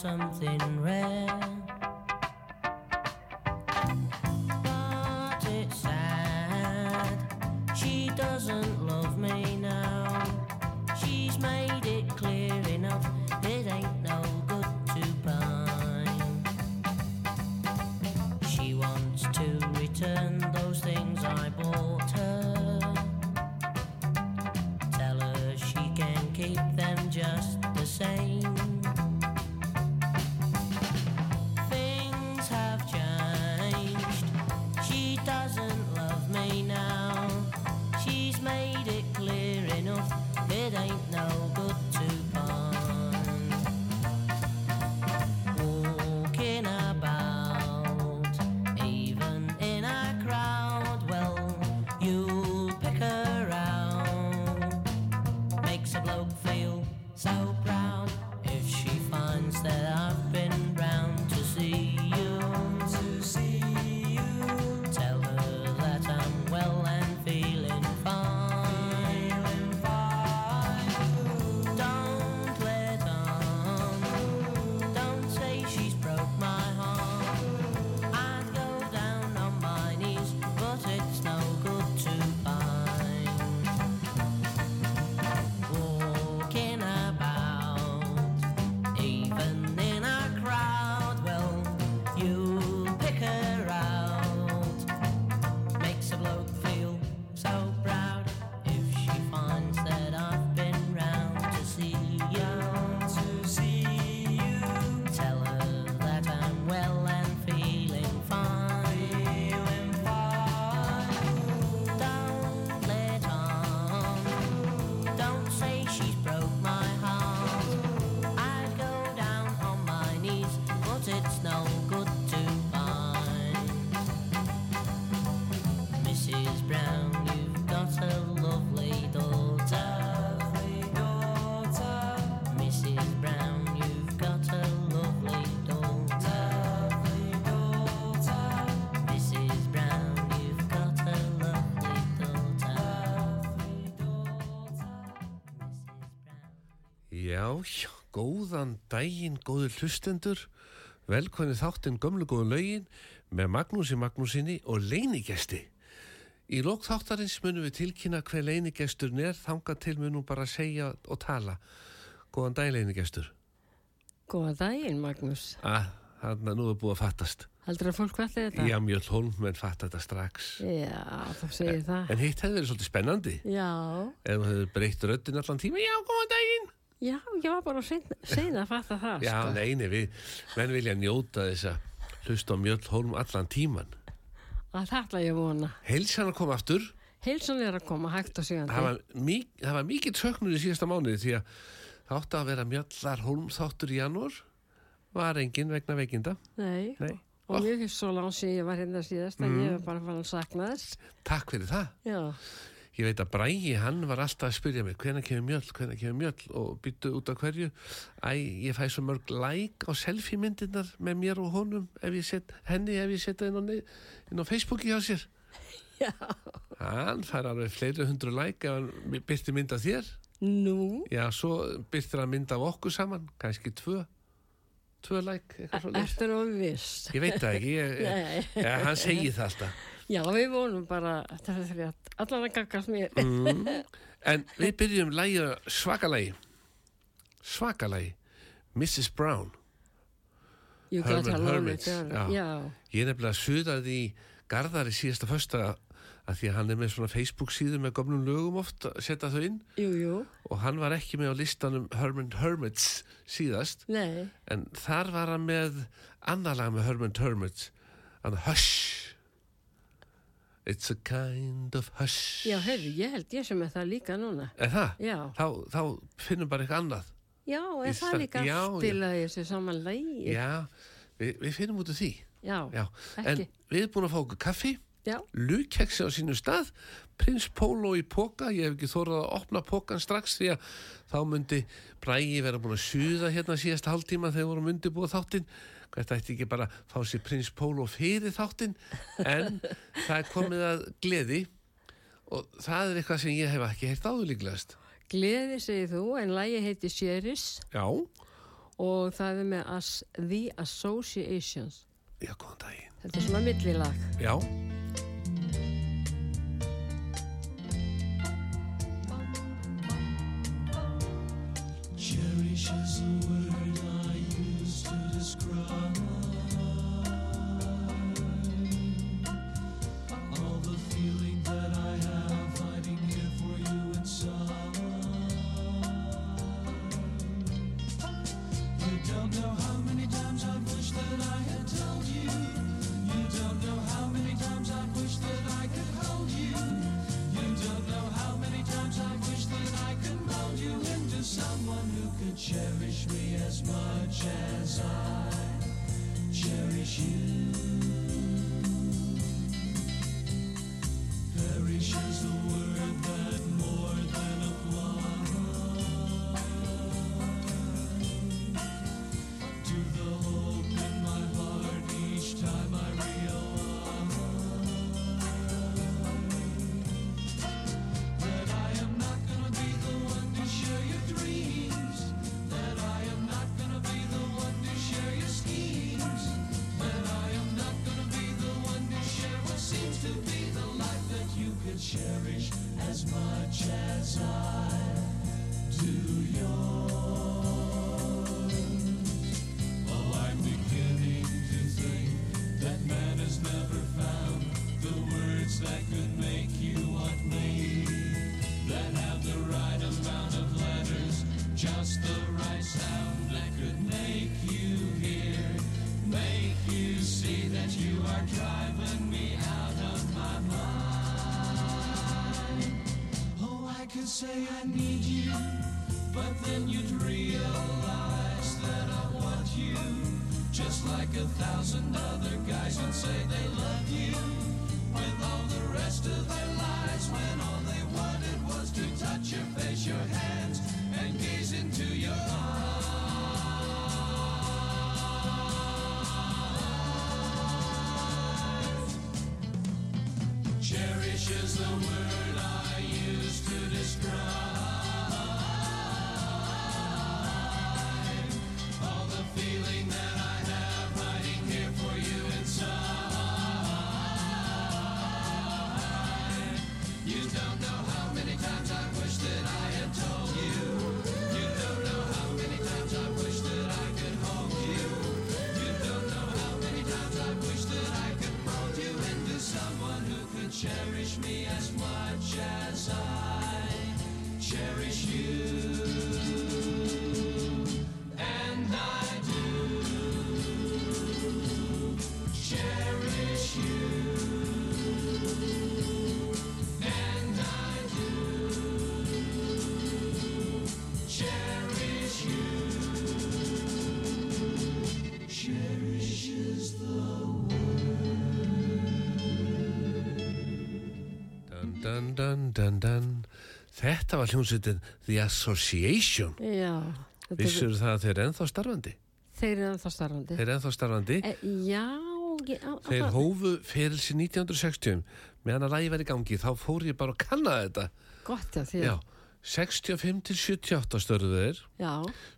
Something rare. Já, já, góðan daginn, góður hlustendur, velkvæni þáttinn gömlu góðun lögin með Magnúsi Magnúsinni og leinigesti. Í lók þáttarins munum við tilkynna hver leinigesturinn er, þanga til munum bara segja og tala. Góðan daginn, leinigestur. Góða daginn, Magnús. Ah, þannig að nú er búið að fattast. Heldur að fólk velli þetta? Já, mjög hólmenn fatt þetta strax. Já, þá segir það. En hitt hefði verið svolítið spennandi. Já, Ef þú hefur breytt röddin allan tíma, já, góðan daginn. Já, ég var bara sein að fatta það, Já, sko. neini, við, menn vilja njóta þess að hlusta á mjöll hólm allan tíman. Að það ætla ég að vona. Heilsan að koma aftur, Heilsan er að koma hægt og sigandi. það var, mik það var mikið söknur í síðasta mánuði því að það átti að vera mjöllar hólm þáttur í janúar, var engin vegna veikinda. Nei, Nei. og mér finnst svo langt sem ég var hérna síðast að ég hef bara fann að sakna þess. Takk fyrir það. Já, Ég veit að Brægi, hann var alltaf að spyrja mig hvenær kemur mjöll, hvenær kemur mjöll og byttu út af hverju. Æ, ég fæ svo mörg like á selfie myndirnar með mér og honum ef ég set, henni ef ég setja inn á, inn á Facebooki hjá sér. já, Hann fær alveg fleiri hundru like ef hann byrti mynd af þér. nú, Já, svo byrtir hann mynd af okkur saman, kannski tvö. Tvö like, eftir og viss. Ég veit það ekki, ég, Nei. ja, hann segir það alltaf. Já, við vonum bara, þetta er því að allan að gagast mér. Mm. En við byrjum lægið svakalægi. Svakalægi. Mrs. Brown. You got a. Já, Ég er nefnilega suðaði í Garðari síðasta fösta að því að hann er með svona Facebook síðu með gömlum lögum oft að setja þau inn jú, jú, og hann var ekki með á listanum Herman Hermits síðast nei, en þar var hann með annar lag með Herman Hermits hann Hush It's a kind of hush já, heyrðu, ég held ég sem er það líka núna. Er það? Já, Þá, þá finnum bara eitthvað annað Já, er það líka já, að þessu saman lægi? Já, við, við finnum út af því. Já, Já, en ekki. við erum búin að fá okkur kaffi, Já, lukkeksi á sínu stað, prins Pólo í póka, ég hef ekki þórað að opna pókan strax því að þá myndi Brægi vera búin að suða hérna síðasta hálftíma þegar vorum undirbúið þáttinn, hvert ætti ekki bara að fá sér prins Pólo fyrir þáttinn, en það er komið að gleði og það er eitthvað sem ég hef ekki heilt áður líklegast. gleði segir þú, en lægi heiti Sheris Já, og það er með as, The Associations. já, góðan daginn. Þetta er svona millilag. Já, Cherish is a word heart. I need you, but then you'd realize that I want you. Just like a thousand other guys would say they dun, dun, dun. Þetta var hljómsveitin The Association. Já, Vissur það að þeir eru ennþá starfandi? þeir eru ennþá starfandi. Þeir eru ennþá starfandi. E, já, ég, á, á, Þeir það- hófu ferilsi 1960 meðan að lægi í gangi þá fór ég bara að kanna þetta gott já, því já, 65 til 78 störðu þeir já,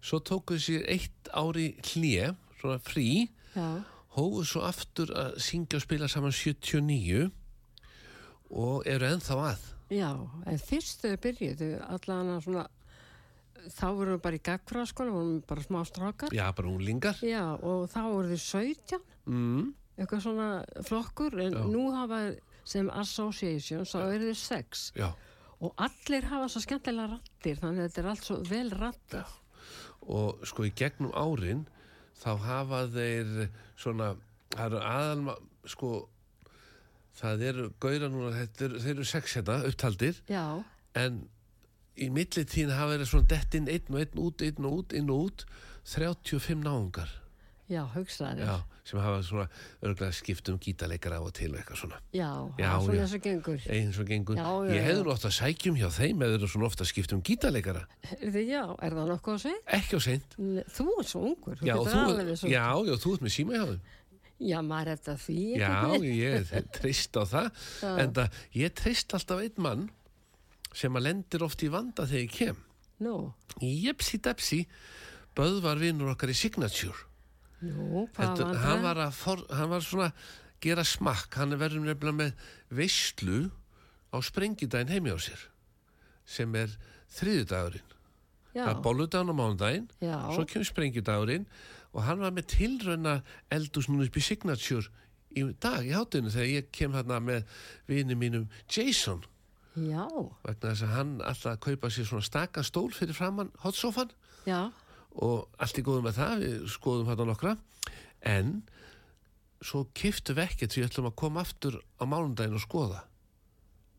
svo tókuðu sér eitt ári hlje svona frí já, hófu svo aftur að syngja og spila saman 79 og eru ennþá að já, en fyrst þau byrjuðu allan að svona, þá vorum við bara í gagfraskóla, vorum við bara smá strákar. já, bara unglingar Já, og þá voru þau 17, mm, eitthvað svona flokkur, en Já. nú hafa sem association, þá eru þau sex. já, Og allir hafa svo skemmtilega rattir, þannig að þetta er allt svo vel rattir. og sko í gegnum árin þá hafa þeir svona, það eru aðalma sko það eru gauðra núna, eru, þeir eru sex hérna upptaldir. Já, en í millitíðin hafa verið svona dett inn einn og einn út, einn og út, inn og út 35 náungar. Já, hugsaði. já, sem hafa svona örgulega skipt um gítarleikara og til eitthvað svona. Já, Já, svona eins og gengur. eins og gengur, Já, já, ég já. hefði nú oft að sækjum hjá þeim eða eru svona ofta skipt um gítarleikara. Heyrðu, Já, er það nokkuð að segja? ekki á seint. Þú er svo ungur, já, þú, þú ert með síma hjá þeim Já, maður er þetta því. Já, ég treyst á það. En það, ég treyst alltaf einn mann sem að lendir oft í vanda þegar ég kem. Nú, Jepsi Depsi Böðvar vinnur okkar í Signature. Nú, hvað var það? að hann var svona gera smakk, hann er verður nefnilega með veislu á sprengidaginn heimi á sér sem er þriðudagurinn Já, það er bolludaginn á mánudaginn já, svo kemur sprengidagurinn og hann var með tilrauna eldus núna upp í Signature í dag í hátinu þegar ég kem þarna með vini mínum Jason. Já, vegna þess að hann alltaf kaupa sér svona staka stól fyrir framann hotsofan já, og allt í góðum með það, við skoðum þetta nokkra. En svo kiftu við ekkert því við ætlum að koma aftur á mánundaginn og skoða.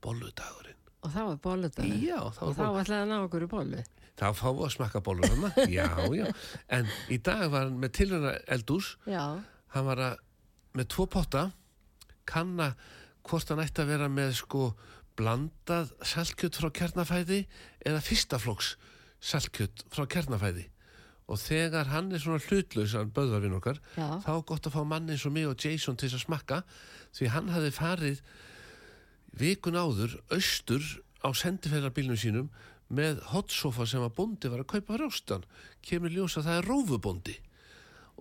Bolludagurinn. Og það var bolludag. já, þá, Og þá ætlaði að ná okkur í bollu. Þá fáum við að smakka bollur hana já, já, en í dag var hann með tilhörna eldús. Já, hann var að, með tvo potta kanna hvort hann ætti að vera með sko blandað saltkjöt frá kjarnafæði eða fyrstaflokks saltkjöt frá kjarnafæði. Og þegar hann er svona hlutlaus hann böðvarvinn okkar já, þá er gott að fá manni eins og mig og Jason til að smakka. Því hann hafði farið vikun áður austur á sendiferðarbílnum sínum með hotsofa sem að bondi var að kaupa fyrir ástan kemur ljós að það er rófubondi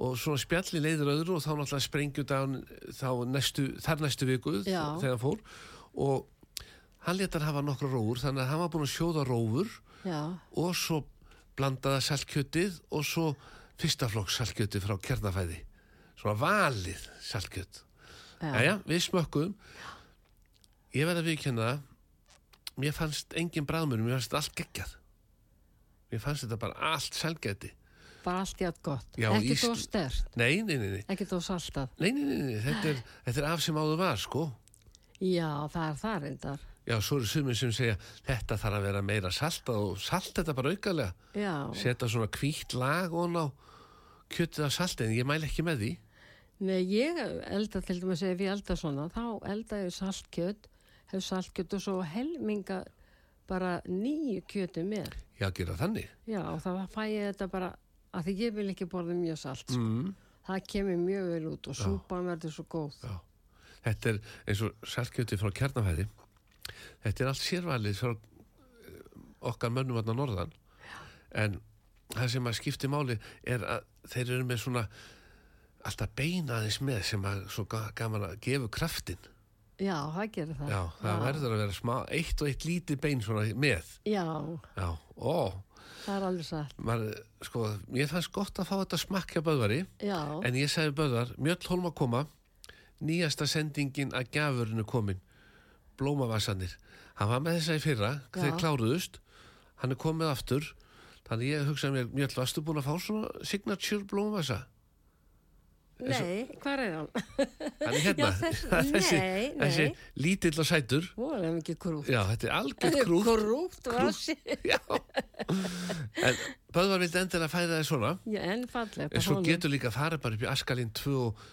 og svona spjalli leiður öðru og þá náttúrulega þá næstu, þar næstu viku Já. þegar hann fór. Og hann letar hafa nokkra rófur þannig að hann var búin að sjóða rófur já, og svo blandaða saltkjötið og svo fyrstaflokks saltkjötið frá kernafæði svona valið saltkjöt. Já, Jæja, við smökkum ég verð að viðkjanna það mér fannst engin bræðmur mér fannst allt geggjað mér fannst þetta bara allt salgæti bara allt allt gott. Já, ekki Ísl- þó stert, nei, nei, nei, nei, ekki þó saltað. nei, nei, nei, nei. Þetta, er, þetta er af sem áður var sko Já, það er það reyndar. já, svo eru sumir sem segja þetta þarf að vera meira saltað og salt þetta bara aukalega Já, setja svona hvítt lag og ná kjötið af salti en ég mæl ekki með því Nei, ég elda til dæmis ef ég elda svona, þá elda ég saltkjöt, hef saltkjöt og svo helminga bara nýju kjöti með. já, gera þannig Já, og þá fæ ég þetta bara, að því ég vil ekki borða mjög salt. Sko. mm. Það kemur mjög vel út og súpan verður svo góð. Já. Þetta er eins og saltkjöti frá kjarnafæði. Þetta er allt sérvalið frá eh, okkar mönnum vatna norðan. En það sem að skipti máli er að þeir eru með svona alltaf beina aðeins með sem að svo ga- gaman að gefa kraftin. Já, það gerir það. Já, það verður að vera smá, eitt og eitt lítið bein svona með. Já, Já, ó, það er alveg satt. maður, sko, ég fannst gott að fá þetta smakkja böðvari. Já, En ég sagði Böðvar, Mjöll Holm að koma, nýjasta sendingin að gafurinu komin, blómavassanir. Hann var með þessa í fyrra, þeir Já. kláruðust, hann er komið aftur, þannig ég hugsaði mér, Mjöll, varstu búin að fá svona signature blómavassa? Nei, hvað er hann? Hann er hérna, Já, þess- þessi, nei, nei. þessi lítill og sætur. Ó, það er mikið krútt. Já, þetta er algjört krútt. Krútt, vassi. Já, en Böðvar vildi endilega færa það svona, Já, en falleg. en svo getur líka farið bara upp í Askalinn 2 og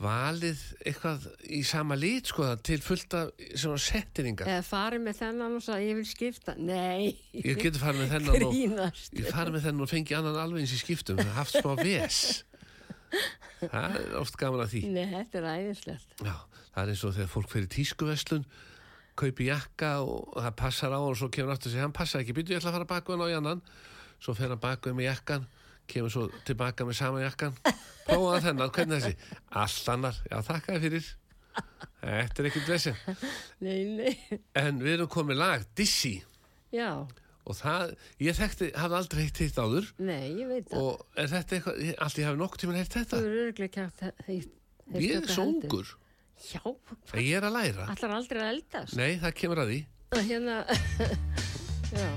valið eitthvað í sama lit, sko, til fullt af svona settiringar. Eða farið með þennan og sagði, ég vil skipta. Nei, Ég geti farið með þennan og grínast. ég farið með þennan og fengi annan alveg eins í skiptum, það haft smá ves. Það er oft gaman að því. Nei, þetta er æðislegt. Já, það er eins og þegar fólk fyrir tískuveslun, kaupi jakka og það passar á og svo kemur aftur og segir, hann passa ekki, byrju ég ætla að fara baku hann á í annan. Svo fer hann baku með jakkan, kemur svo tilbaka með sama jakkan. Prófaði þennan, hvernig þessi? Allt annar, já þakka þér fyrir. Þetta er ekkert vesinn. Nei, nei. En við erum komið lag, Dizzy. Já, Og það, ég þekkti, hafði aldrei heitt hitt áður. nei, ég veit það. Og er þetta eitthvað, allt ég hafi nokkuð tíma heilt Þú þetta? eru örglega kæft heitt. Ég er svo ungur, Já, en ég er að læra. allar aldrei að eldast. Nei, það kemur að því. Hérna, já.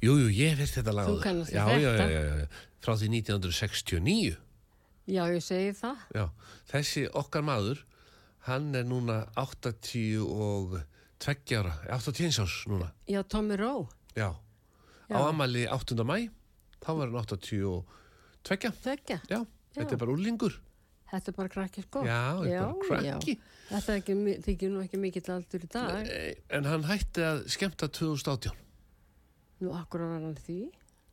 Jú, jú, ég veist þetta lag Þú kannast já, þetta. já, já, já, frá því 1969 Já, ég segi það. Já, þessi okkar maður hann er núna 80 og 2 ára 81 árs núna Já, Tommy Rowe. Já, Já. á amali 8. mæ þá var hann 82 Tvekja. Já, þetta er bara úrlingur Þetta er bara krakki sko. Já, þetta er bara krakki Já. Þetta þykir nú ekki mikill aldur í dag. Nei, En hann hætti að skemmta 2018 Nú, akkur var hann því.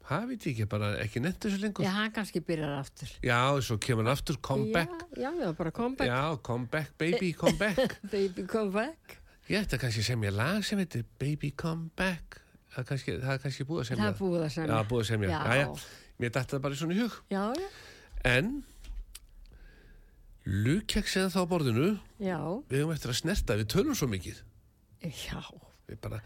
Það veit ég ekki, bara ekki nefnt þessu lengur Já, hann kannski byrjar aftur. Já, svo kemur hann aftur, come back Já, já, bara come back. Já, come back, baby, come back Baby come back. Ég ætti að kannski semja lag sem heitir Baby come back Það er kannski, það er kannski búið að semja Það er búið að semja. Já, búið að semja Já. Jæja, Mér dætti það bara í svona hug Já, já. En Lukeks eða þá borðinu Já, Við höfum eftir að snerta, við tölum svo mikið já. Við bara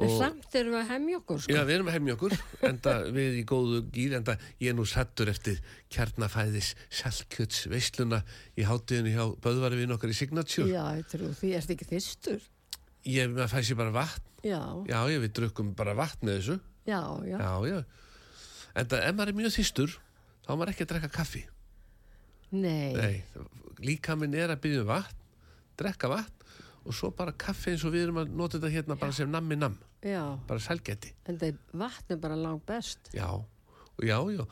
En og, samt erum við að hemja okkur sko. Já, við erum að hefni okkur Enda við í góðu gýr Enda ég er nú sattur eftir Kjarnafæðis Salkjöts veisluna Í hátíðinu hjá Böðvari við okkar í Signature Já, ég trú, því erst ekki þyrstur. Ég maður fæ sér bara vatn Já, Já, ég við drukkum bara vatn með þessu já, já. Já, já Enda ef maður er mjög þýstur Þá maður ekki að drekka kaffi Nei. Nei, líka minn er að byggja um vatn Drekka vatn Og svo bara kaffi eins og við erum að nota þetta hérna Bara sem nammi nam, Já, bara sælgæti. En það er bara langt best. Já, og já, já.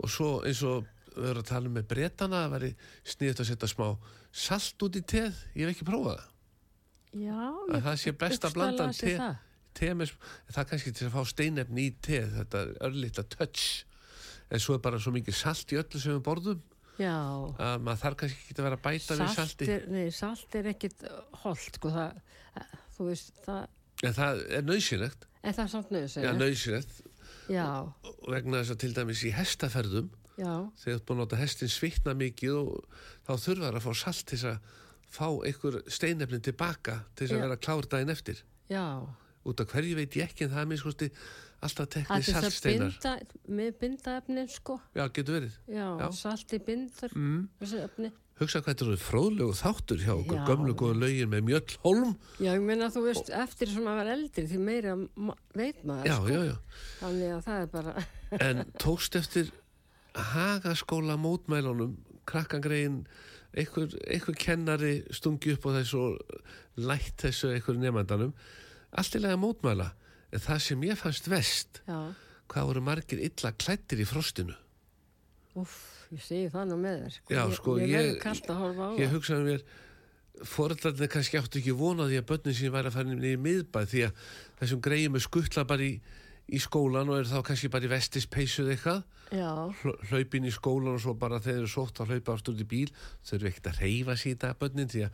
Og svo eins og við erum að tala um með bretana Það væri sniðut að setja smá Salt út í teð, ég hef ekki prófað það. Já, Að það sé besta hugsa blandan lasi te, te með, það er kannski til að fá steinefni í teð þetta er örlítla touch. En svo er bara svo mikið salt í öllu sem við borðum. Að maður þarf kannski ekki að vera að bæta við Salt salti. er, nei, salt er ekkit holdt, sko, eh, þú veist, það, en það er nöðsynlegt en það er samt nöðsynlegt vegna þess að til dæmis í hestaferðum já, þegar þú láta hestin svitna mikið og þá þurfa þær að fá salt til að fá einhver steinefnin tilbaka til þess að vera klár daginn eftir. Já. Út af hverju veit ég ekki en það er minnskosti alltaf Það teknið er saltsteinar binda, með binda efnin, sko. já, getur verið Já, Já. salti bindur, mm. hugsa hvað þetta eru fróðlegu þáttur hjá okkur gömlu góða lögin með Mjöll Holm Já, ég meina, þú veist, eftir sem maður var eldri, því meira ma veit maður, já, sko. já, já. Þannig að það er bara, en tókst eftir hagaskóla mótmælunum krakkangregin einhver, einhver kennari stungi upp á þessu og lætt þessu einhver nefndanum allt í lega mótmæla en það sem ég fannst vest já, hvað voru margir illa klættir í frostinu? Uff, ég segi það nú með þér, sko. Já, Ég- sko, Ég ég- að ég það. hugsaði mér foreldrarnir kannski áttu ekki vona því að börnin sín væri að fara inn í miðbæð því að þessum greiðum er skuttla bara í, í skólan og er þá kannski bara í vestispeisuð eitthvað. Hlaupin í skólan og svo bara þeir eru sótt að hlaupa aftur út í bíl. Þau eru ekkert að reyfa dag börnin því að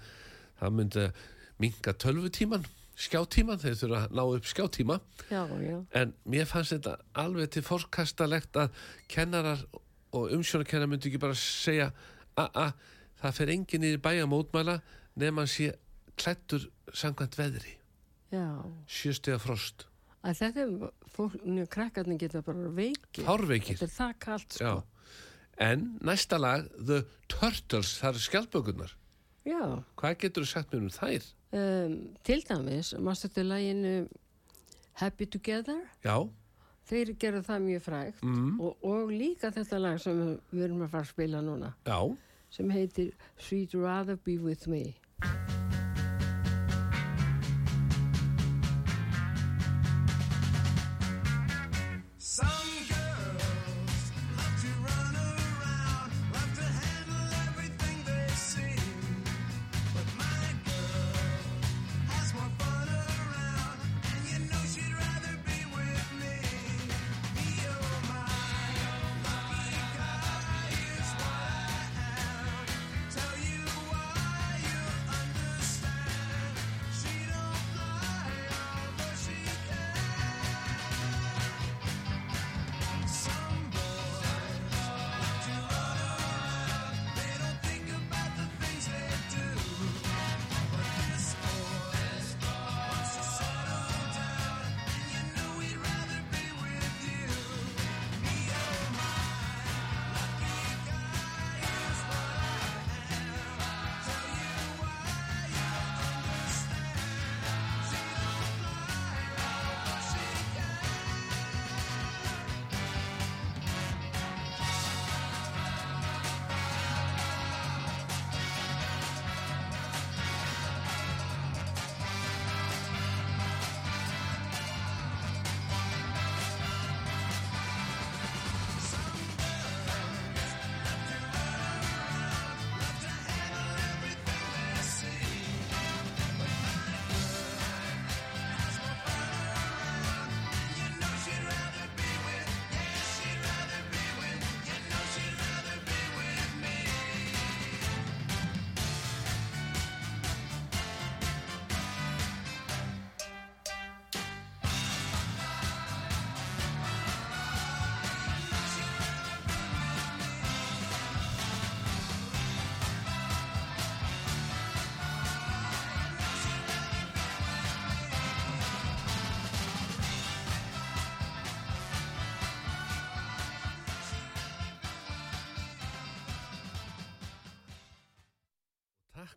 það myndi minga tölvutíman skjátíman, þeir þurfa að ná upp skjátíma já, já, en mér fannst þetta alveg til fórkastalegt að kennarar og umsjónakennar myndi ekki bara segja að það fer enginn í bæja mótmæla nema hann sé klættur samkvæmt veðri. Sjöstega frost, Að þetta er, fólk, nú, krakkarnir geta bara veikir. hárveikir. Þetta er það kallt, sko. En næsta lag The Turtles, það eru skjaldbökunar Já, hvað getur þú sagt mér um þær? Um, til dæmis, maður þetta læginu Happy Together, Já, þeir gerðu það mjög frægt mm, og, og líka þetta lag sem við- erum að fara að spila núna, já. Sem heitir Sweet Rather Be With Me.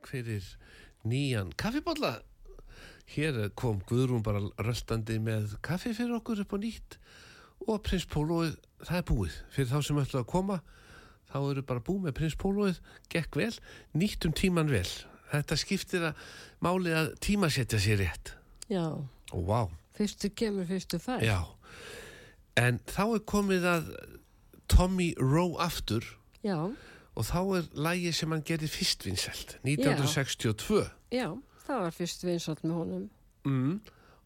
Takk fyrir nýjan kaffibólla. Hér kom Guðrún bara röltandi með kaffi fyrir okkur upp á nýtt og prins Pólóið, það er búið. Fyrir þá sem ætla að koma, þá eru bara búið með prins Pólóið, gekk vel, nýttum tíman vel. Þetta skiptir að máli að tímasetja sér rétt. Já, Og vá, fyrstu kemur, fyrstu fær. já. En þá er komið að Tommy Rowe aftur Já, og þá er lægi sem hann gerði fyrst vinsælt, 1962. já, það var fyrst vinsalt með honum. Mm.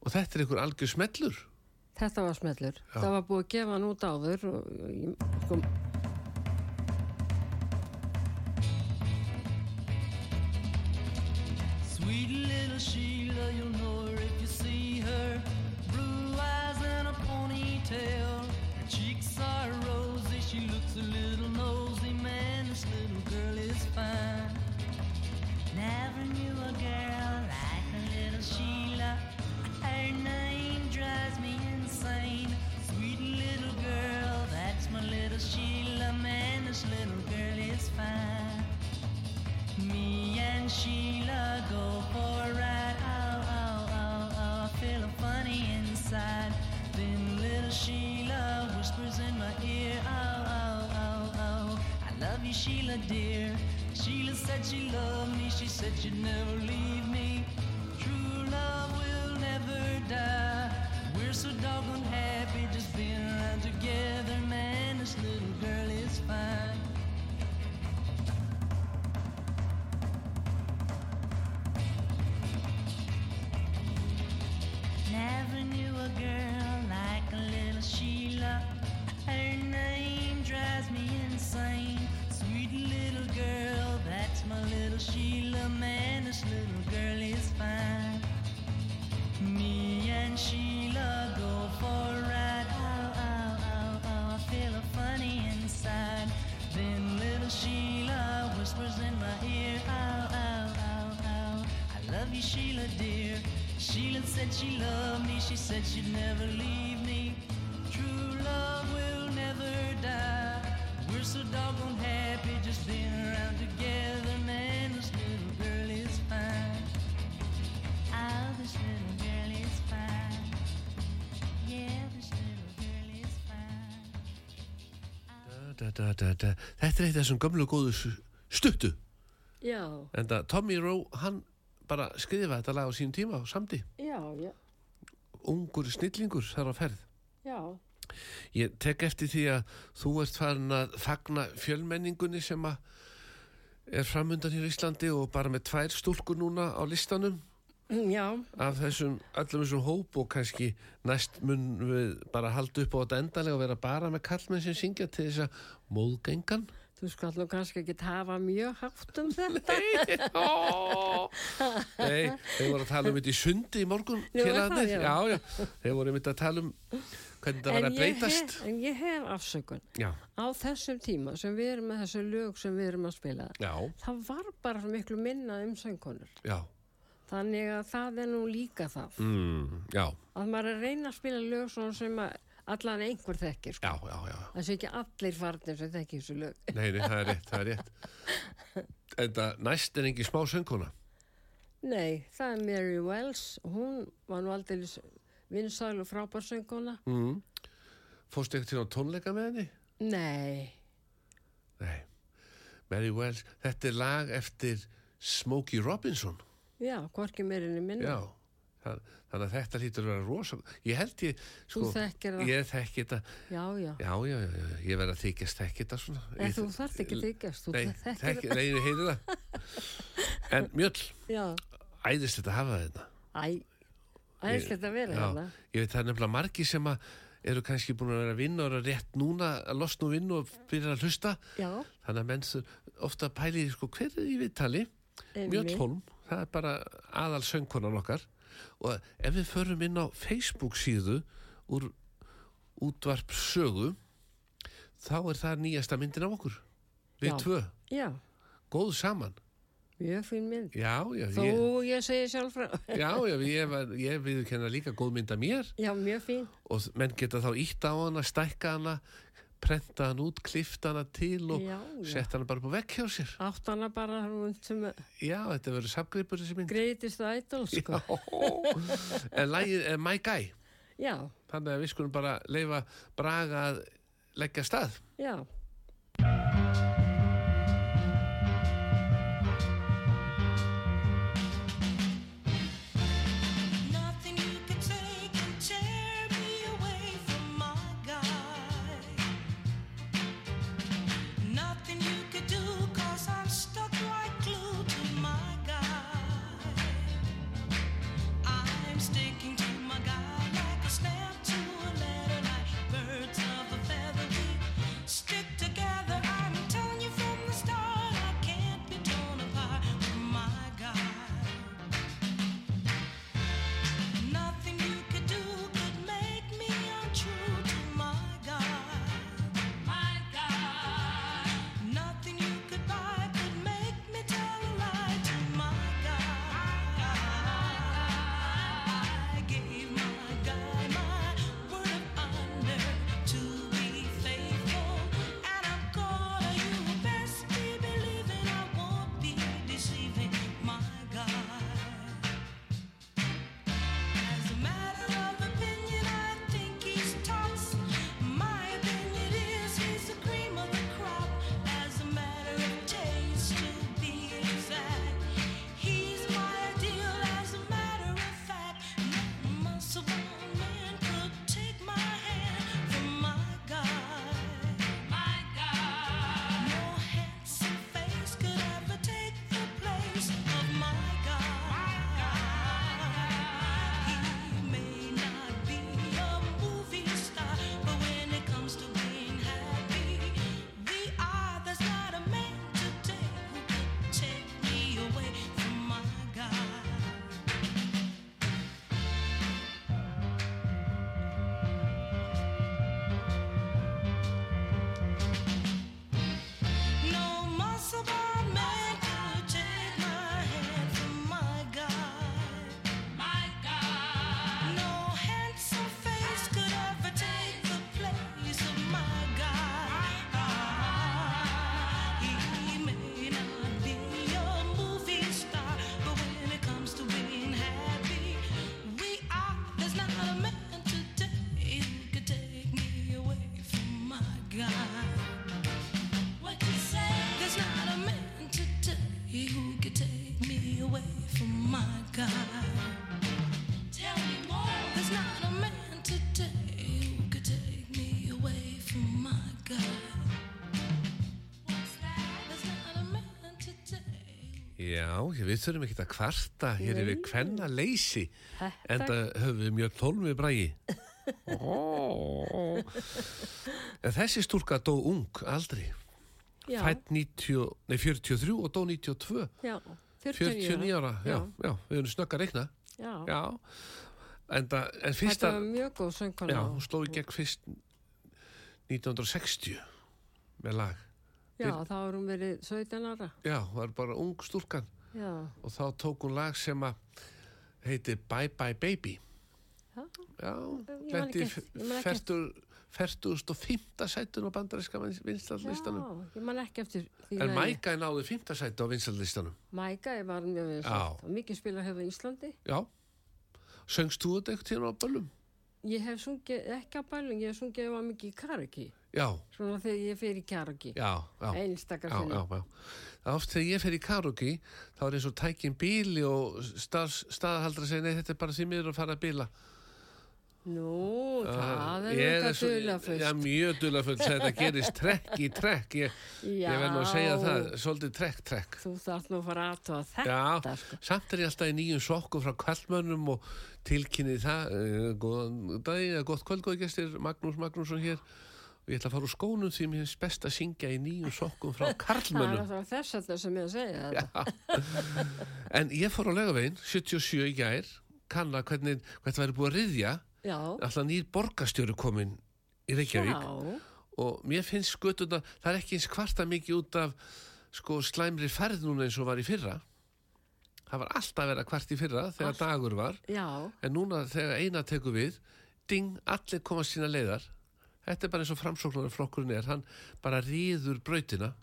Og þetta er einhver algjör smellur. Þetta var smellur. Já. Það var búið að gefa hann út áður og ég, sko, Sweet little Sheila, you'll know her if you see her. Blue eyes and a ponytail. Knew a girl like a little Sheila. Her name drives me insane. Sweet little girl, that's my little Sheila. Man, this little girl is fine. Me and Sheila go for a ride. Oh, oh, oh, oh, I feel funny inside. Then little Sheila whispers in my ear. Oh, oh, oh, oh, I love you, Sheila, dear. Sheila said she loved me. She said she'd never leave she loved me. She said she'd never leave me. True love will never die. We're so doggone happy just being around together. Man, this little girl is fine. Oh, this little girl is fine. Yeah, this little girl is fine. Da, da, da, da. Þetta er eitt af þessum gömlu góðu stuttu. já, En það Tommy Rowe, hann bara skrifa þetta lag á sínum tíma og samdi. já, já, Ungur snillingur þar á ferð. já, Ég tek eftir því að þú ert farin að fagna fjölmenningunni sem er framundan hér í Íslandi og bara með tvær stúlkur núna á listanum. Já, af þessum, öllum þessum hóp og kannski næst mun við bara halda upp á þetta endalega og vera bara með kallmenn sem syngja til þess að móðgengan þú skall nú kannski ekki hafa mjög hátt um þetta. Ó, Nei, þeir voru að tala um þetta í sundi í morgun Nú, það, félagarnir. já. já, já, þeir voru einmitt að tala um hvernig það var að breytast hef, en ég hef afsökun. Já, Á þessum tíma sem við erum með þessu lög sem við erum að spila, já, það var bara miklu minna um söngkonur. já Þannig að það er nú líka það. mm, Já, Að maður er að reyna að spila lög svona sem að allan einhver þekkir. Sko. já, já, já Það sé ekki allir farnir sem þekkir þessu lög. Nei, nei, það er rétt, það er rétt En það næst er engi smá söngkona Nei, það er Mary Wells. Hún var nú aldrei vinsæl og frábær söngkona. mm. Fórstu ekkert til á tónleika með henni? Nei, Nei Mary Wells, þetta er lag eftir Smokey Robinson já, hvorki meirinni minna. Já, þannig að þetta lítur að vera rosa Ég held ég, sko. Ég þekki þetta. Já, já. Já, já, já, ég verð að þykjast þekki þetta svona. En Ég- þú þarft ekki að þykjast, Nei, þekki, nei, ég heyri það. En Mjöll, Já, æðist þetta að hafa þetta æ, æðislegt að vera Já, hérna. ég veit það er nefnilega margi sem að eru kannski búin að vera að vinna og eru rétt núna að losna og vinna og byrja að hlusta. Já, þannig að menn þur- ofta pæli sko, hver er í viðtali. Mjöll Holm, það er bara aðal söngkonan okkar og ef við förum inn á Facebook síðu úr útvarp sögu þá er það nýjasta myndin af okkur við Já. tvö, Já, góð saman mjög fín mynd. já, Þó ég, ég segi sjálf frá. já, ég, ég viðkenna líka góð mynd af mér Já, mjög fín. og menn geta þá ítt á hana, stækka hana prenta hann út, klifta hana til og setta hana bara upp á vekk hjá sér. Átt hana bara sem Já, þetta verður samgripur þessi mynd. greitist ædol, sko. en lægið er My Guy. Já, Þannig að við skulum bara leifa Braga að leggja stað. já. Já, við þurfum ekki að kvarta hér við Nei. kvenna leysi Þetta- en það höfum við mjög tólmið brægi En þessi stúlka dó ung aldrei fætt 90, nei, 43 og dó 92 já. 49 ára, já, já, við erum snögg að reikna. Já. já. En, það, en Þetta fyrsta var mjög góð söngkona. já, hún sló í gegn fyrst 1960 með lag Já, þá er hún verið 17 ára. já, var bara ung stúlkan Já, og þá tók hún lag sem að heitir Bye Bye Baby já, já, lendi fertugust og fymta sætun á bandaríska vinstallistanum já, ég man ekki eftir því en lagi. Mæka náði fymta sætu á vinstallistanum Mæka var mjög Já. vinsalt og mikið spila hefur í Íslandi. já, söngst þú þetta eitthvað tíma á böllum? Ég hef sungið, ekki á bælung, ég hef sungið var mikið í karaoke. Já, Svona þegar ég fer í karaoke. já, já Einstakar Já, sinni. já, já. Það er oft þegar ég fer í karaoke þá er eins og tækin bíli og stað, staðahaldra segir nei þetta er bara því miður að fara að bíla Nú, það er eitthvað duðlafullt. Já, mjög duðlafullt þetta gerist trekk í trekk ég, ég verð nú að segja Já. það, svolítið trekk, trekk Þú þarf nú að fara Já, þetta, sko. samt er ég alltaf í nýjum sokkum frá kallmönnum og tilkynni það uh, góðan dag, gott kvöld góði gestir Magnús Magnússon hér og ég ætla að fara úr skónum því mér finnst best að syngja í nýjum sokkum frá Það er karlmönnum. þess að sem ég að segja þetta. En ég fór á legavegin 77 í gær. Kanna hvernig, hvernig væri búið að riðja Já, alltaf nýr borgastjóri komin í Reykjavík. Já, og mér finnst skutuna, það er ekki eins kvarta mikið út af sko slæmri ferð núna eins og var í fyrra. Það var alltaf að kvart í fyrra þegar dagur var. Já, en núna þegar eina tekur við ding, allir koma sína leiðar Þetta er bara eins og framsóknarflokkurinn er, hann bara ríður brautina.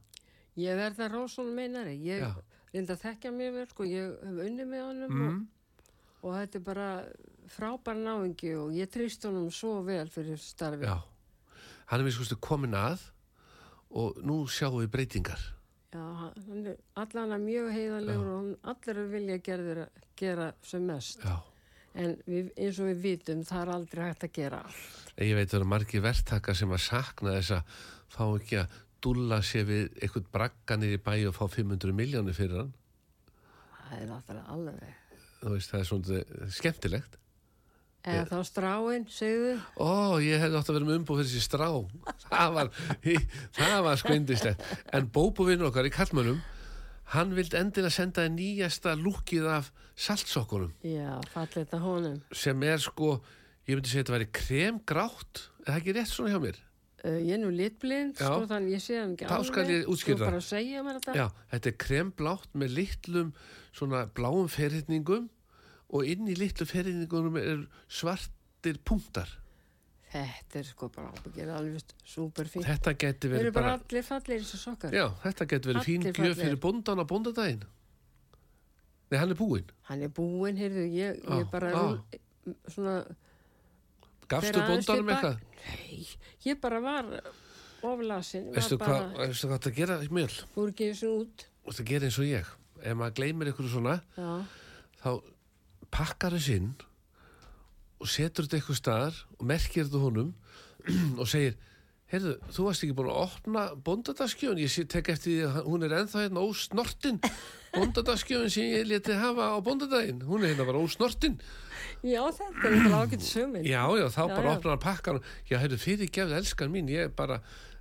Ég verð að Rósson meinari. Ég reynda að þekkja mér vel, sko, ég hef unni með honum Mm. og, og þetta er bara frábær náingi og ég trýst honum svo vel fyrir starfi. Já, hann er við skoðstu komin að og nú sjáum við breytingar. Já, hann er allan að mjög heiðalegur og hann allir vilja gerður, gera sem mest. Já, En við, eins og við vitum, það er aldrei hægt að gera allt. ég veit að það eru margir verktakar sem að sakna þess að fá ekki að dúlla sér við eitthvað bragganir í bæ og fá 500 miljónir fyrir hann. Það er náttúrulega alveg. Þú veist, það er svona skemmtilegt. Eða þá stráin, segðu. Ó, ég átt að vera með umbúð fyrir sér strá. Það var, var skvindislegt. En bóbúvinn okkar í Kallmönnum, hann vildi endilega senda nýjasta lúkið af saltsokkunum Já, fallið þetta honum. sem er sko, ég myndi segja þetta væri kremgrátt. Er það ekki rétt svona hjá mér? Uh, ég er nú litblind, sko, þannig ég sé hann ekki Þá skal ég útskýra það. bara að segja mér þetta. Já, þetta er kremblátt með litlum svona bláum ferhyrningum og inn í litlu ferhyrningunum er svartir punktar. Þetta er sko bara ábyggjir alveg super fínt. Þetta geti Þeir verið eru bara bara, allir fallir eins og sokkar. já, þetta geti verið fín gjöf fyrir bondan á bondadaginn. Nei, hann er búinn. Hann er búinn, heyrðu, ég, Já, ég bara já. rúl- svona... Gafstu bondanum eitthvað? Nei, ég bara var oflasin. Veistu hvað, bara, þetta gera mjöl? fór ekki og út. Og þetta gera eins og ég. Ef maður gleymir ykkur svona, Já, þá pakkar þess inn og setur þetta eitthvað staðar og merkir þetta honum og segir heyrðu, þú varst ekki búin að opna bondadaskjöfun, ég tek eftir því að hún er ennþá hérna ósnortin. Bondadaskjöfun sem ég leti hafa á bondadaginn hún er hérna bara ósnortin. Já þetta er eitthvað ágætt söminn. já, já, þá Já, bara opnar hann pakkan já, heyrðu, fyrir gefið elskan mín ég er bara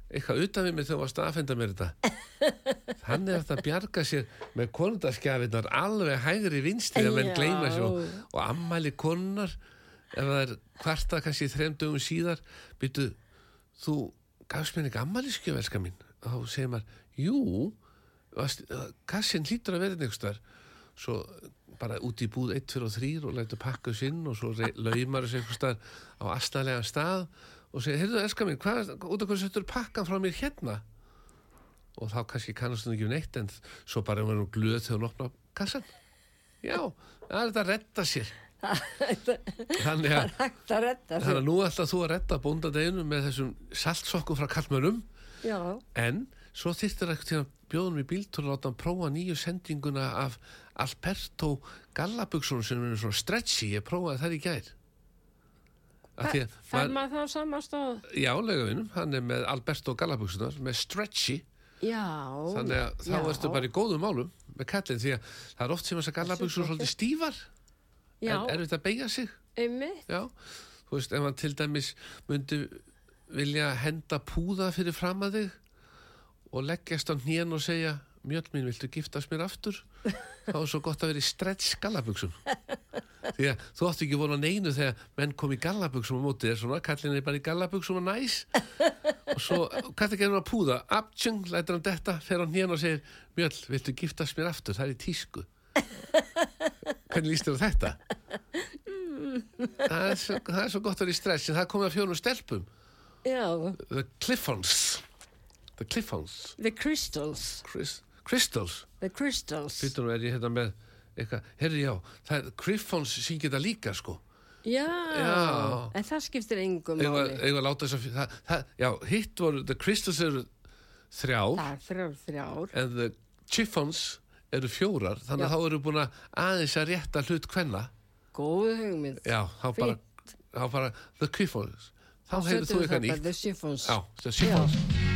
eitthvað utan við mig þegar þú varst að aðfenda mér þetta. Eftir að bjarga sér með konundaskjafinnar alveg hægri sér og, og ammæli konunar ef það er kvarta kannski þreim dögum síðar byrju, þú gafst mér ekki ammæliskjöf elska mín. Þá segir maður, jú varst- kassin hlýtur að einhvers þar svo bara út í búð 1, 2 og 3 og lætur pakka þess inn og svo laumar þessu einhvers þar á astnalega stað og segir, heyrðu elska mín, hvað, út af hvað settur pakkan frá mér hérna? Og þá kannski kannast hún ekki um neitt en svo bara er hún glöð þegar hún opna kassan já, það er þetta að retta sér þannig að að þannig að nú ætla þú að retta bóndadeginu með þessum saltsokkum frá kallmönnum Já, en svo þyrftir ekkert til að bjóðum í bíltúr að láta hann prófa nýju sendinguna af Alberto Gallabugsunum sem er svona stretchy, ég prófaði það í gær Af því að fer maður- þá samastóð? Já, legavinum, hann er með Alberto Gallabugsunar með stretchy Já. þannig að þá já. ertu bara í góðum málum með kallin því að það er oft sem þess að gallabugsur flottir. svolítið stífar Já, en er þetta að beigja sig. Einmitt. já, þú veist, ef hann til dæmis myndi vilja henda púða fyrir fram að þig og leggjast á hnén og segja mjöl mín, viltu giftast mér aftur? Þá er svo gott að vera í stretch gallabugsum því að þú átti ekki vona neinu þegar menn kom í gallabugsum á móti þér svona, kallin er bara í gallabugsum og næs. Og svo, hvað er það að púða. Abtjung, lætur hann detta, fer hann hnén og segir mjöl, viltu giftast mér aftur, það er í tísku hvernig líst þér á þetta? það er, svo, það er svo gott að vera í stress en það komið að fjórum stelpum Já, The Cliffons The Cliffons The Crystals. Chris, Crystals The Crystals. Nú er ég hérna með eitthvað, herri já, það er Cliffons syngja þetta líka sko Já, Já. en það skiptir engum Eða láta þess að það, það, Já, hitt voru, The Crystals eru þrjár Það er þrjár, þrjár. en The Chiffons eru fjórar þannig að þá eru búin að aðeins að rétta hlut hvenna Góð hugmynd. Já, þá bara, þá bara The Cliffons Þá heyrðu þú eitthvað nýtt. The Chiffons. Já, The Chiffons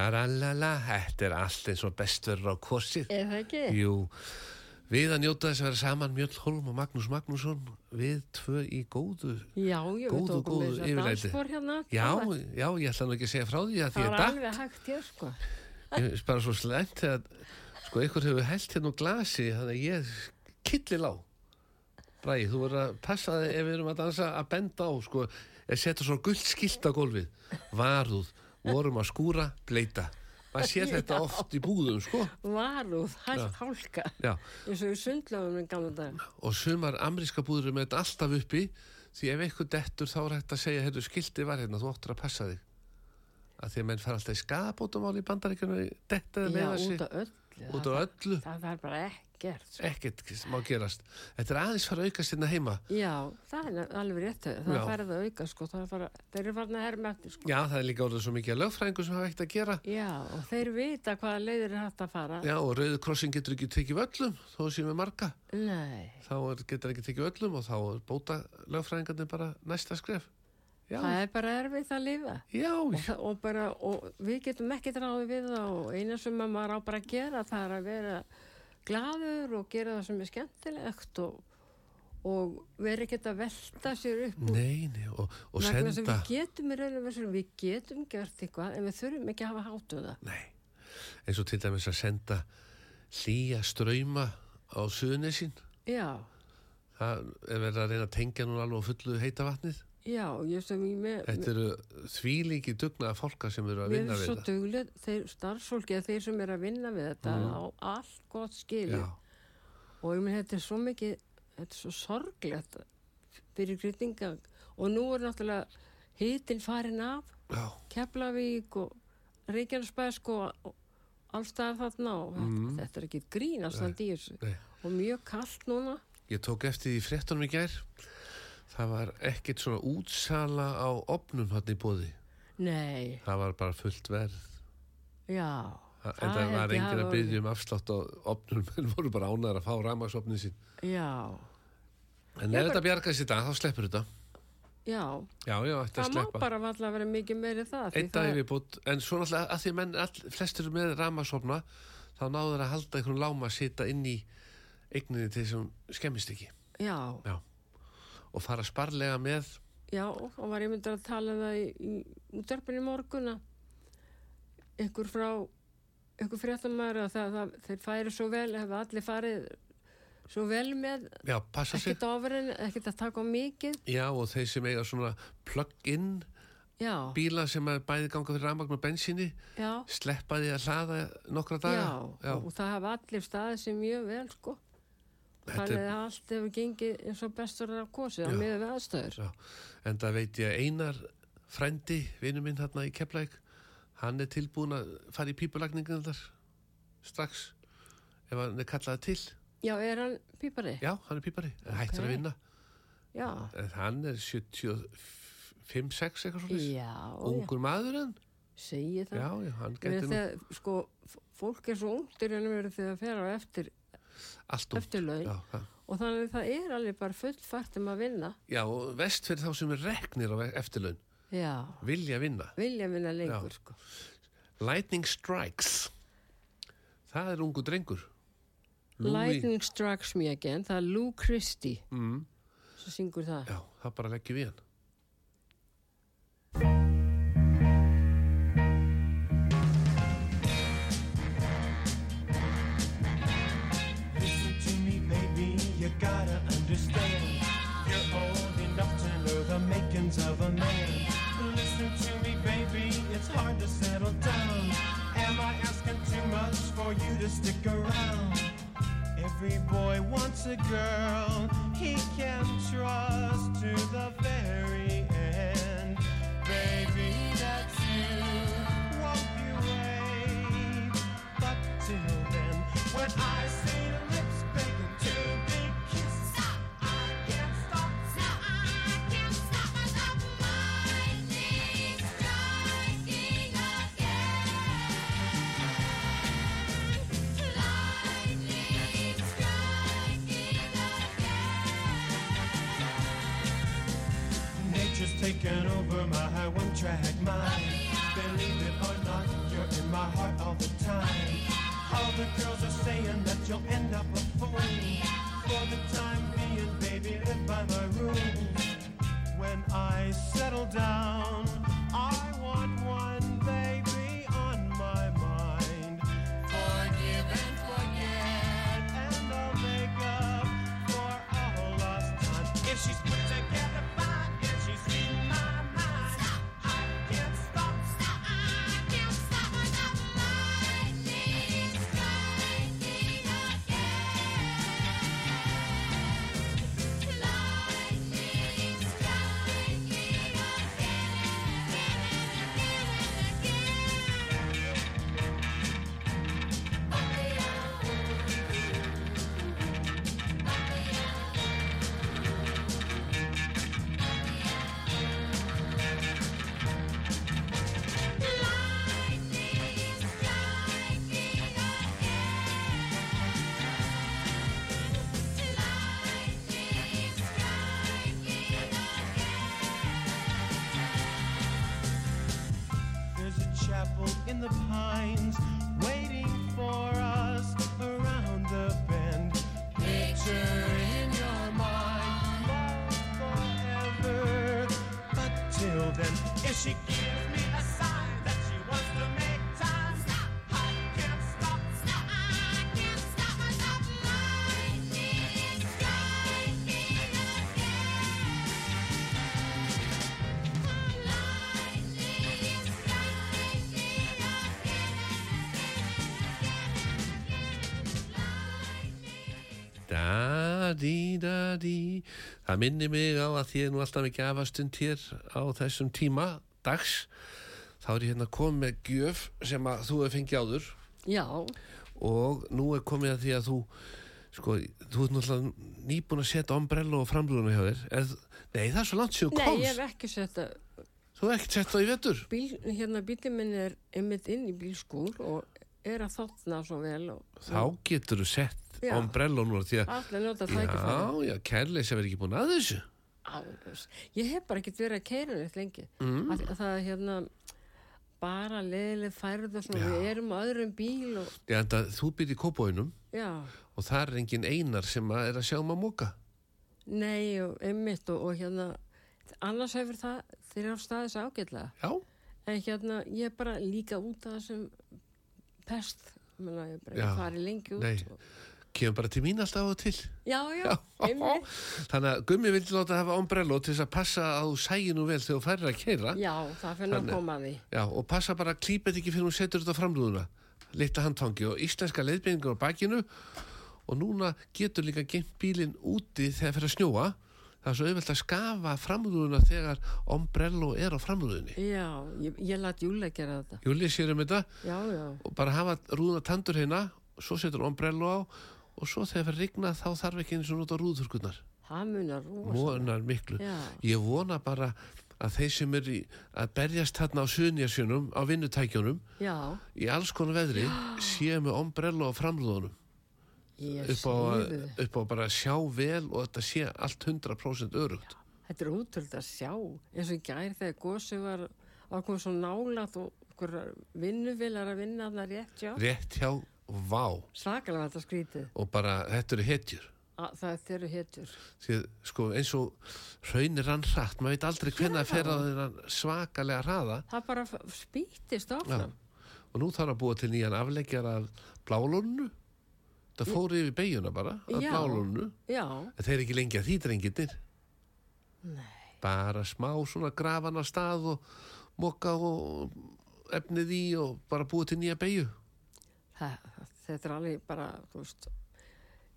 Daralala, þetta er allt eins og best verður á kosið. Er það ekki? Jú, við að njóta þess að vera saman Mjöll Holm og Magnús Magnússon, við tvö í góðu. Já, já, Góðu, góðu að dansspor hérna. Já, það var- já, ég ætla nú ekki að segja frá því að því Það að var datt. alveg hægt hér, sko. Ég er bara svo slæmt þegar, sko, ykkur hefur held hérna úr glasi, þannig að ég killir lá. Bræði, þú verður að passa þig ef við erum að dansa að benda á, sko, að setja svona gullt skilt á gólfið. Varúð, vorum að skúra, bleita. Maður sér þetta oft í búðum, sko. Varúð, hægt Já. hálka. Já, Eins og í sundlöfum í gamla dag. og sumar ameríska búður með þetta alltaf uppi, því ef eitthvað dettur þá er hægt að segja, heyrðu, skilti var hérna, þú áttur að passa þig. Að því að menn fara alltaf í skadabótamál í bandaríkjunum, detta Já, með sig, út af öllu. út Það-. Það er bara ekkert. sko. ekkert má gerast þetta er aðeins fara að aukast hérna heima Já, það er alveg rétt. Það er farið að auka, sko. Það er fara, þeir eru farin að herma eftir, sko. já það er líka orðið svo mikið að lögfræðingu sem hafa ekkert að gera Já, og þeir vita hvaða leiðir er hægt að fara. já og rauðu krossin getur ekki tekið öllum þó séum við marga Nei, þá er, getur ekki tekið öllum og þá er bóta lögfræðingarnir bara næsta skref já, það er bara erfitt að lifa. já, Og, það, og, bara, og við getum ekki ráði við það og eina sem að maður á bara að gera það er að vera glaður og gera það sem er skemmtilegt og, og vera ekkert að velta sér upp nei, nei og, og senda við getum í raun og veru við getum gert eitthvað en við þurfum ekki að hafa hátu það. Nei, eins og til dæmis að senda hlýja ströyma á suðunessin já, það er verið að reyna að tengja nú alveg fullu heita vatnið já, ég sem ég með þetta eru þvílíki dugnaða fólka sem eru að við vinna erum við svo það duglega þeir starfsfólki að þeir sem er að vinna við þetta á allt gott skilið. Já, og ég minn þetta er svo mikið þetta er svo sorglegt fyrir grytinga og nú er náttúrulega hitin farin af já, Keflavík og Reykjanesbæsk og, allstað þarna og þetta, þetta er ekki grín allstað í þessu og mjög kallt núna. Ég tók eftir því fréttunum í gær. Það var ekkert svona útsala á opnum hann í bóði. nei, Það var bara fullt verð. já En það var ég hafa að byggja um afslátt á opnum, en voru bara ánæður að fá ramagsopnin sín. já, En ef þetta bjargast í dag, þá sleppur þetta. já Já, já, þetta það að má sleppa. bara valla að vera mikið meiri það Einn dag það- yfir bútt, en svo náttúrulega að því menn all, flestir eru með ramagsopna, þá náður að halda einhvern láma að sita inn í eigninni til þess að hún skemmist ekki. já, Já. Og fara sparlega með, já, og var ég myndið að tala um það í, í morgun að ykkur frá ykkur fréttamæður að það, það, þeir færi svo vel, hefur allir farið svo vel með já, passa sig. ekkert ofurinn, ekkert að taka á mikið. Já, og þeir sem eiga svona plug-in já, bíla sem að bæði ganga fyrir rafmagn og bensíni já, sleppa því að hlaða nokkra daga. Já, og það hafa allir staðið sér mjög vel sko þannig að allt hefur gengið eins og bestur af kosið á miður við aðstöður já. en það veit ég að Einar frændi, vinnu minn hérna í Keflæk hann er tilbúin að fara í pípulagningin þar strax ef hann er kallaði til. Já, er hann pípari? já, hann er pípari, okay. hættur að vinna. Já, en hann er 75-6 eitthvað svona já, ungur maður hann. Segi það. Já, já, hann meina nú þegar, sko, fólk er svo ungtur en verið þegar það fer á eftir allt út eftirlaun. já, og þannig að það er alveg bara fullfært um að vinna. Já, og vest fyrir þá sem er reknir á eftirlaun. Já, vilja vinna. Vilja vinna lengur Já. sko. Lightning Strikes. Það er ungu drengur. Louis- Lightning Strikes Me Again. Það er Lou Christie. Mm, sem syngur það. Já, það bara leggjum við hann a girl Da-di-da-di Það minnir mig á að því er nú alltaf ekki afastund hér á þessum tíma dags. Þá er ég hérna komið með gjöf sem að þú hefur fengið áður. Já, og nú er komið að því að þú sko, þú ert náttúrulega nýbúin að setja ombrello og framlúðuna hjá þér. Er, Nei, það er svo langt sér nei, ég komst hef ekki sett að Þú hefur ekkert sett það í vettur bíl, hérna bílið minn er einmitt inn í bílskúr og er að þóttna svo vel og Þá getur þú sett Núna því að Já, já, kærleis hefur ekki búin að þessu Alveg. Ég hef bara ekkert verið að keira neitt lengi. Mm. Að, að það er hérna bara leðileg færð og svona, við erum á öðrum bíl og Já, en það, þú byrði í kópóinum og það er engin einar sem að er að sjá um að móka nei og einmitt og, og hérna, annars hefur það þeir á staðis ágætlega. Já, En hérna, ég er bara líka út af þessum pest, menna, ég er bara ekki farið lengi út. nei. Og, kemur bara til mín alltaf á og til. Já, já, einmitt. Þannig að Gummi vildi láta hafa ombrello til þess að passa að þú sægi nú vel þegar þú færir að keira Já, það fyrir að koma að því. Já, og passa bara að klípa þetta ekki fyrir hún setur þetta á framrúðuna. Litta handtangi og íslenska leiðbeiningar á bakinu. Og núna getur líka geimt bílinn úti þegar fyrir að snjóa. Það er svo auðvelt að skafa framrúðuna þegar ombrello er á framrúðunni. Já, ég, ég lat Júli gera þetta. Júli sér um þetta. Já, já, og bara hafa rúðuna tandur hérna svo setur ombrello á og svo þegar fyrir að rigna þá þarf ekki eins og nota rúðurkurnar það munar rosa. mónar miklu. Já. ég vona bara að þeir sem er í, að berjast þarna á suðnjarsjönum á vinnutækjunum Já, í alls konar veðri séu með ombrello á framlúðunum ég upp á, upp á bara að sjá vel og þetta sé allt 100% örugt Þetta er útrúld að sjá, eins og gær þegar gósi var komið svo nálat og okkur vinnuvilar að vinna þarna rétt hjá. rétt hjá vá. Svakalega þetta skrítið. og bara þetta eru hetjur. Það eru hetjur. að sko eins og hraunir hann hratt, maður veit aldrei hvernig að fer á þennan svakalega hraða. Það bara Já. áfram. og nú þarf að búa til nýjan afleggjar af blálónu það fór yfir beiguna bara af en þeir eru ekki lengi að því drengirnir bara smá svona grafan á stað og mokka og efnið í og bara búa til nýja beigju það, þetta er alveg bara, veist,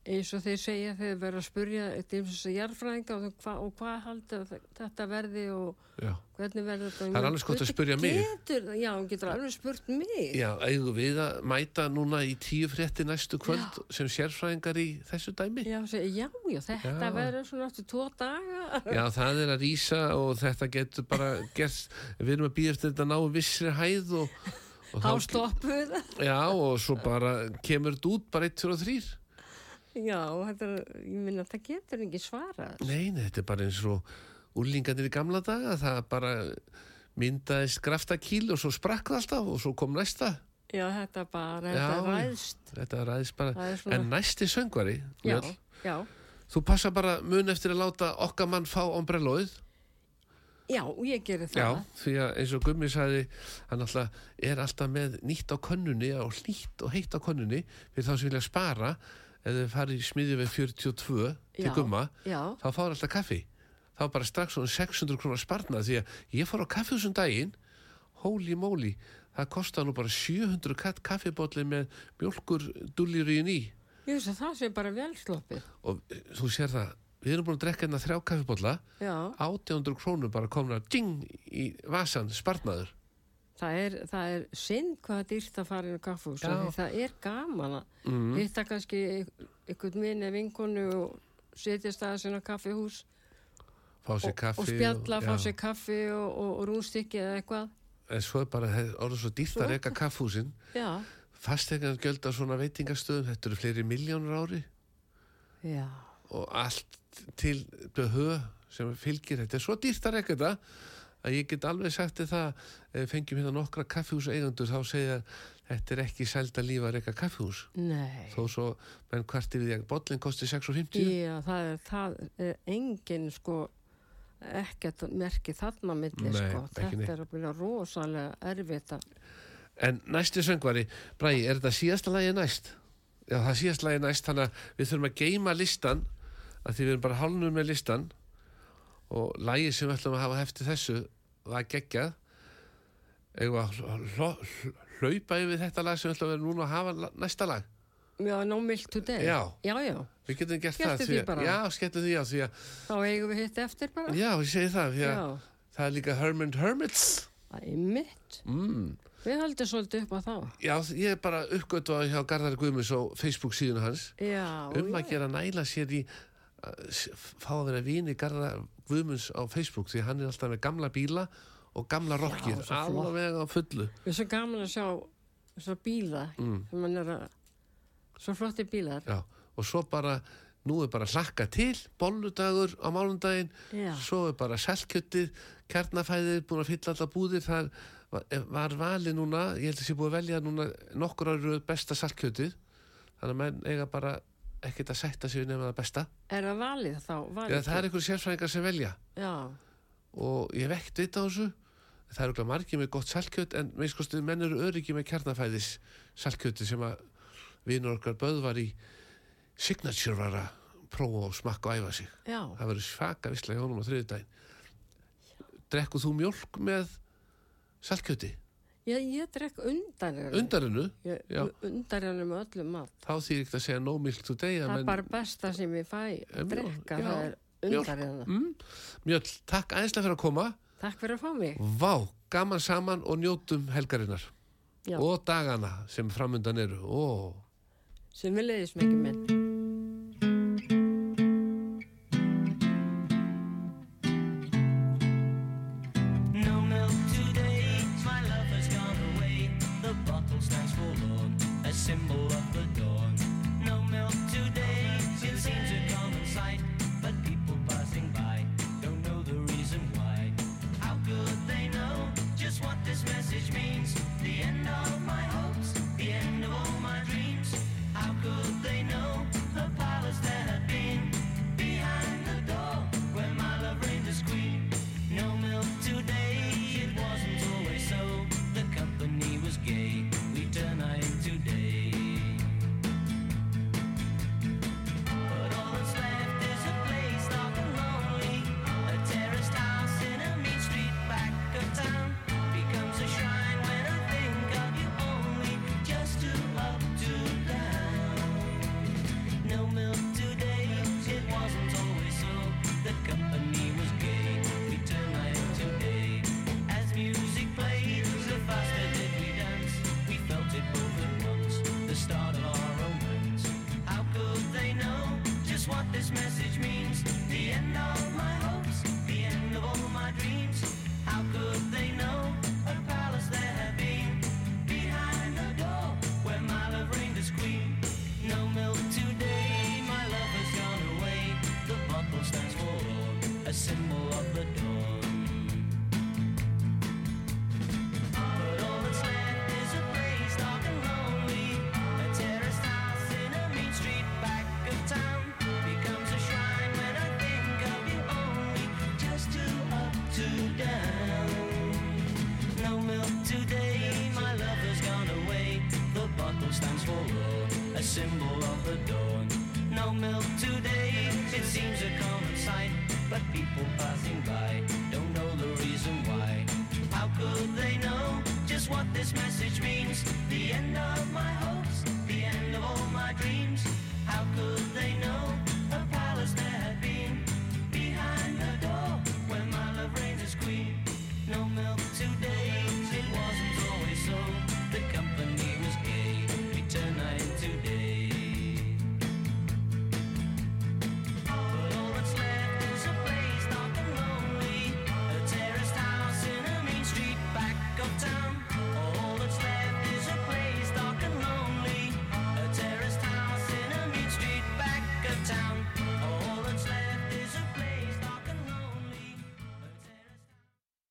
eins og þeir segja þegar verður að spurja til eins og jarðfræðinga og, hva, og hvað haldur þetta verði og já, hvernig verður þetta. Það er alveg gott að spyrja mig. Getur, já, hún getur alveg spurt mig. já eigum við að mæta núna í tíu frétti næstu kvöld sem sérfræðingar í þessu dæmi Já, já, já, þetta Já. verður svona eftir tvo daga. Já, það er að rýsa og þetta getur bara gert, við erum að býja eftir þetta ná vissri hæð og Þá stoppuðu það. Já, og svo bara kemur þetta út bara 1, 2 og 3 Já, þetta er, ég minna, það getur ekki svarað. Nei, nei, þetta er bara eins og úrlingarnir í gamla daga, það bara myndaðist graftakíl og svo sprakk það alltaf og svo kom næsta Já, þetta bara, Já, þetta já. ræðst. Þetta ræðist bara. Er svona- En næsti söngvari, Já, Mjöll, já, þú passa bara mun eftir að láta okkar mann fá ombrellóið. Já, ég gerir það. Já, því að eins og Gummi sagði, hann alltaf er alltaf með nýtt á könnunni og hlýtt og heitt á könnunni fyrir þá sem vilja spara ef þau farið í smiðju við 42 til Já, Gumma, Já, þá fáður alltaf kaffi. Þá bara strax svona 600 krónar sparnað því að ég fór á kaffihúsum daginn, holy moly, það kostar nú bara 700 katt kaffibólli með mjölkur dullirín í að það sé bara vel sloppið. og eh, þú sér það, við erum búin að drekka hérna þrjá kaffibólla, Já, 800 krónur bara komna ding í vasan sparnaður. það er, það er synd hvað það er dýrt að fara inn á kaffhús. Það er gaman að Mm. hitta kannski einhvern minni vinkonu og setja staðið sinna á kaffihús fá og, kaffi og spjalla, fá já. sér kaffi og, og, og rúnstykki eða eitthvað. en svo er bara orðið svo dýrt Svo- að reyka kaffhúsin gjöld á svona veitingastöðum þetta eru fleiri miljónur ári já, og allt til behö sem fylgir þetta er svo dýrt að reyka þetta að ég get alveg sagt það við fengjum hérna nokkra kaffihús eigendur þá segja þetta er ekki sælda líf að reyka kaffihús nei. þó svo, menn hvert yfir því að bollin kosti 6,50 Já, það er, það er engin sko ekkert merki þarna milli Nei, sko. ekki neitt. Þetta er að byrja rosalega erfitt að En næsti söngvari, Bræði, er þetta síðasta lagi næst? Já, það er síðasta lagi næst, þannig að við þurfum að geima listan, að því við erum bara hálnum með listan og lagi sem við ætlum að hafa eftir þessu var geggjað. Eða hlaupa yfir þetta lag sem við ætlum að vera núna að hafa næsta lag. Já, no milk today Já. já, já. Við getum gert Skelltu það. því bara. Já, skellum því á því að, Þá eigum við hitt eftir bara já, ég segi það, því að Já, það er líka Hermit Hermits. það er mitt Mm. Við höldum svolítið upp á þá Já, ég er bara uppgötuð hjá Garðar Guðmunds á Facebook síðan hans. Já, um já, að gera næla sér í fá að vera vini Garðar Guðmunds á Facebook því hann er alltaf með gamla bíla og gamla flott. alveg á fullu Við erum svo gaman að sjá svo bíla Mm. er að svo flotti bílar Já, og svo bara nú er bara hlakka til, bolludagur á málundaginn, Já. svo er bara selkjöttið, kjarnafæðið búin að fylla alla búðir, það var, var valið núna, ég held að sé búið að velja núna nokkur árið besta saltkjöttið þannig að menn eiga bara ekkert að setja sig nefna það besta. Er það valið þá? Valið það er einhverjum sérfræðingar sem velja. Já, og ég ekkert vita á þessu. Það eru ekki margir með gott salkjöt en meðskostu menn eru öryggi með kjarnafæðis salkjöti sem að vinur okkar böðvar í signature var að prófa og smakka og æfa sig. Já, það verður svaka visslega hjá honum á þriðudaginn drekkuð þú mjólk með salkjöti ég, ég drekk Já. undan henni með öllum mat. Þá þýr ekki að segja no milk today Það er bara besta sem ég fæ. Að drekka, já, það er henni mm, Mjöll, takk æðislega fyrir að koma. Takk fyrir að fá mig. Vá, gaman saman og njótum helgarinnar. Já. og dagana sem framundan eru. Ó, sem við leiðis mikið minn